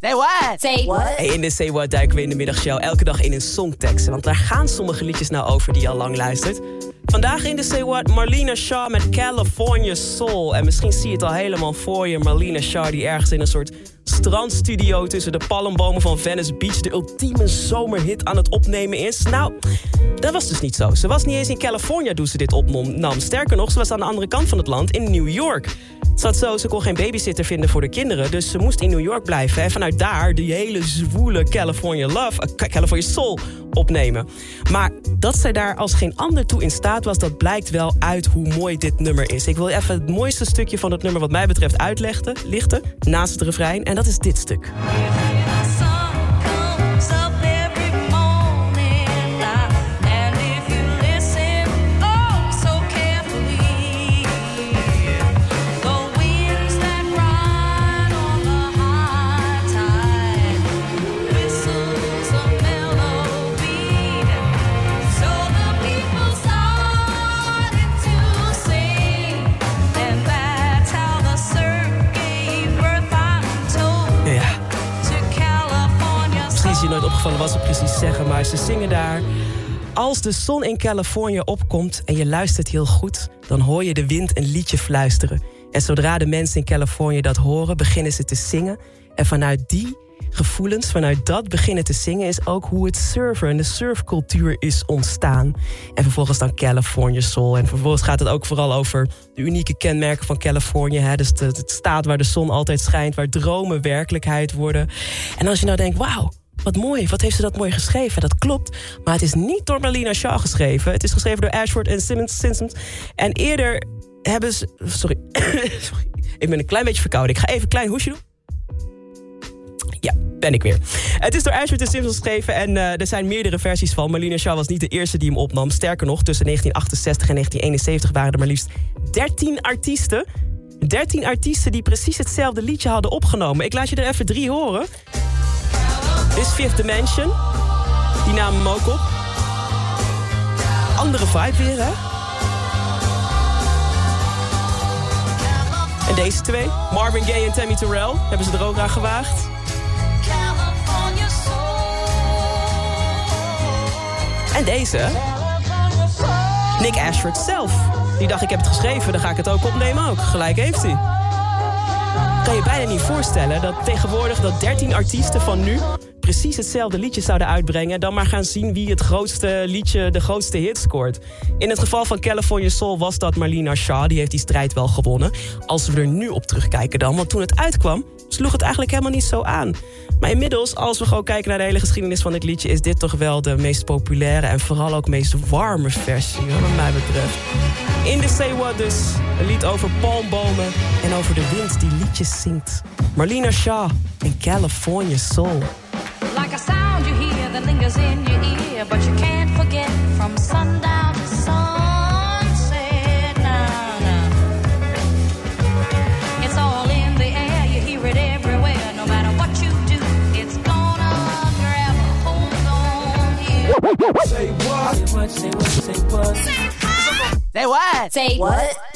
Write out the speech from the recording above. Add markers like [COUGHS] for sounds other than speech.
Say what? Hey, in de Say What duiken we in de middagshow elke dag in een songtekst. Want daar gaan sommige liedjes nou over die je al lang luistert. Vandaag in de Say What Marlena Shaw met California Soul. En misschien zie je het al helemaal voor je. Marlena Shaw die ergens in een soort strandstudio... tussen de palmbomen van Venice Beach... de ultieme zomerhit aan het opnemen is. Nou, dat was dus niet zo. Ze was niet eens in California toen ze dit opnam. Sterker nog, ze was aan de andere kant van het land in New York. Het zat zo, ze kon geen babysitter vinden voor de kinderen... dus ze moest in New York blijven. En vanuit daar die hele zwoele California Love... Uh, California Soul opnemen. Maar dat zij daar als geen ander toe in staat was... dat blijkt wel uit hoe mooi dit nummer is. Ik wil even het mooiste stukje van het nummer wat mij betreft uitlichten... lichten, naast het refrein. En dat is dit stuk. Nooit opgevallen wat ze precies zeggen, maar ze zingen daar. Als de zon in Californië opkomt en je luistert heel goed, dan hoor je de wind een liedje fluisteren. En zodra de mensen in Californië dat horen, beginnen ze te zingen. En vanuit die gevoelens, vanuit dat beginnen te zingen, is ook hoe het surfen en de surfcultuur is ontstaan. En vervolgens dan California Soul. En vervolgens gaat het ook vooral over de unieke kenmerken van Californië. Hè? Dus de, het staat waar de zon altijd schijnt, waar dromen werkelijkheid worden. En als je nou denkt, wauw wat mooi, wat heeft ze dat mooi geschreven? Dat klopt, maar het is niet door Marlena Shaw geschreven. Het is geschreven door Ashford en Simmons. Simpsons. En eerder hebben ze... Sorry. [COUGHS] Sorry, ik ben een klein beetje verkouden. Ik ga even een klein hoesje doen. Ja, ben ik weer. Het is door Ashford en Simpsons geschreven en uh, er zijn meerdere versies van. Marlena Shaw was niet de eerste die hem opnam. Sterker nog, tussen 1968 en 1971 waren er maar liefst 13 artiesten. 13 artiesten die precies hetzelfde liedje hadden opgenomen. Ik laat je er even drie horen. Is Fifth Dimension. Die namen hem ook op. Andere vibe weer, hè? En deze twee, Marvin Gaye en Tammy Terrell, hebben ze er ook aan gewaagd. En deze, Nick Ashford zelf. Die dacht, ik heb het geschreven, dan ga ik het ook opnemen ook. Gelijk heeft hij. Kan je bijna niet voorstellen dat tegenwoordig dat 13 artiesten van nu precies hetzelfde liedje zouden uitbrengen... dan maar gaan zien wie het grootste liedje, de grootste hit scoort. In het geval van California Soul was dat Marlena Shaw. Die heeft die strijd wel gewonnen. Als we er nu op terugkijken dan, want toen het uitkwam... sloeg het eigenlijk helemaal niet zo aan. Maar inmiddels, als we gewoon kijken naar de hele geschiedenis van dit liedje... is dit toch wel de meest populaire en vooral ook meest warme versie, wat mij betreft. In Say What dus, een lied over palmbomen en over de wind die liedjes zingt. Marlena Shaw in California Soul. Like a sound you hear that lingers in your ear, but you can't forget from sundown to sunset. Nah, nah. It's all in the air, you hear it everywhere. No matter what you do, it's gonna grab a hold on you. Say what? Say what? Say what? Say what? Say what? Say what?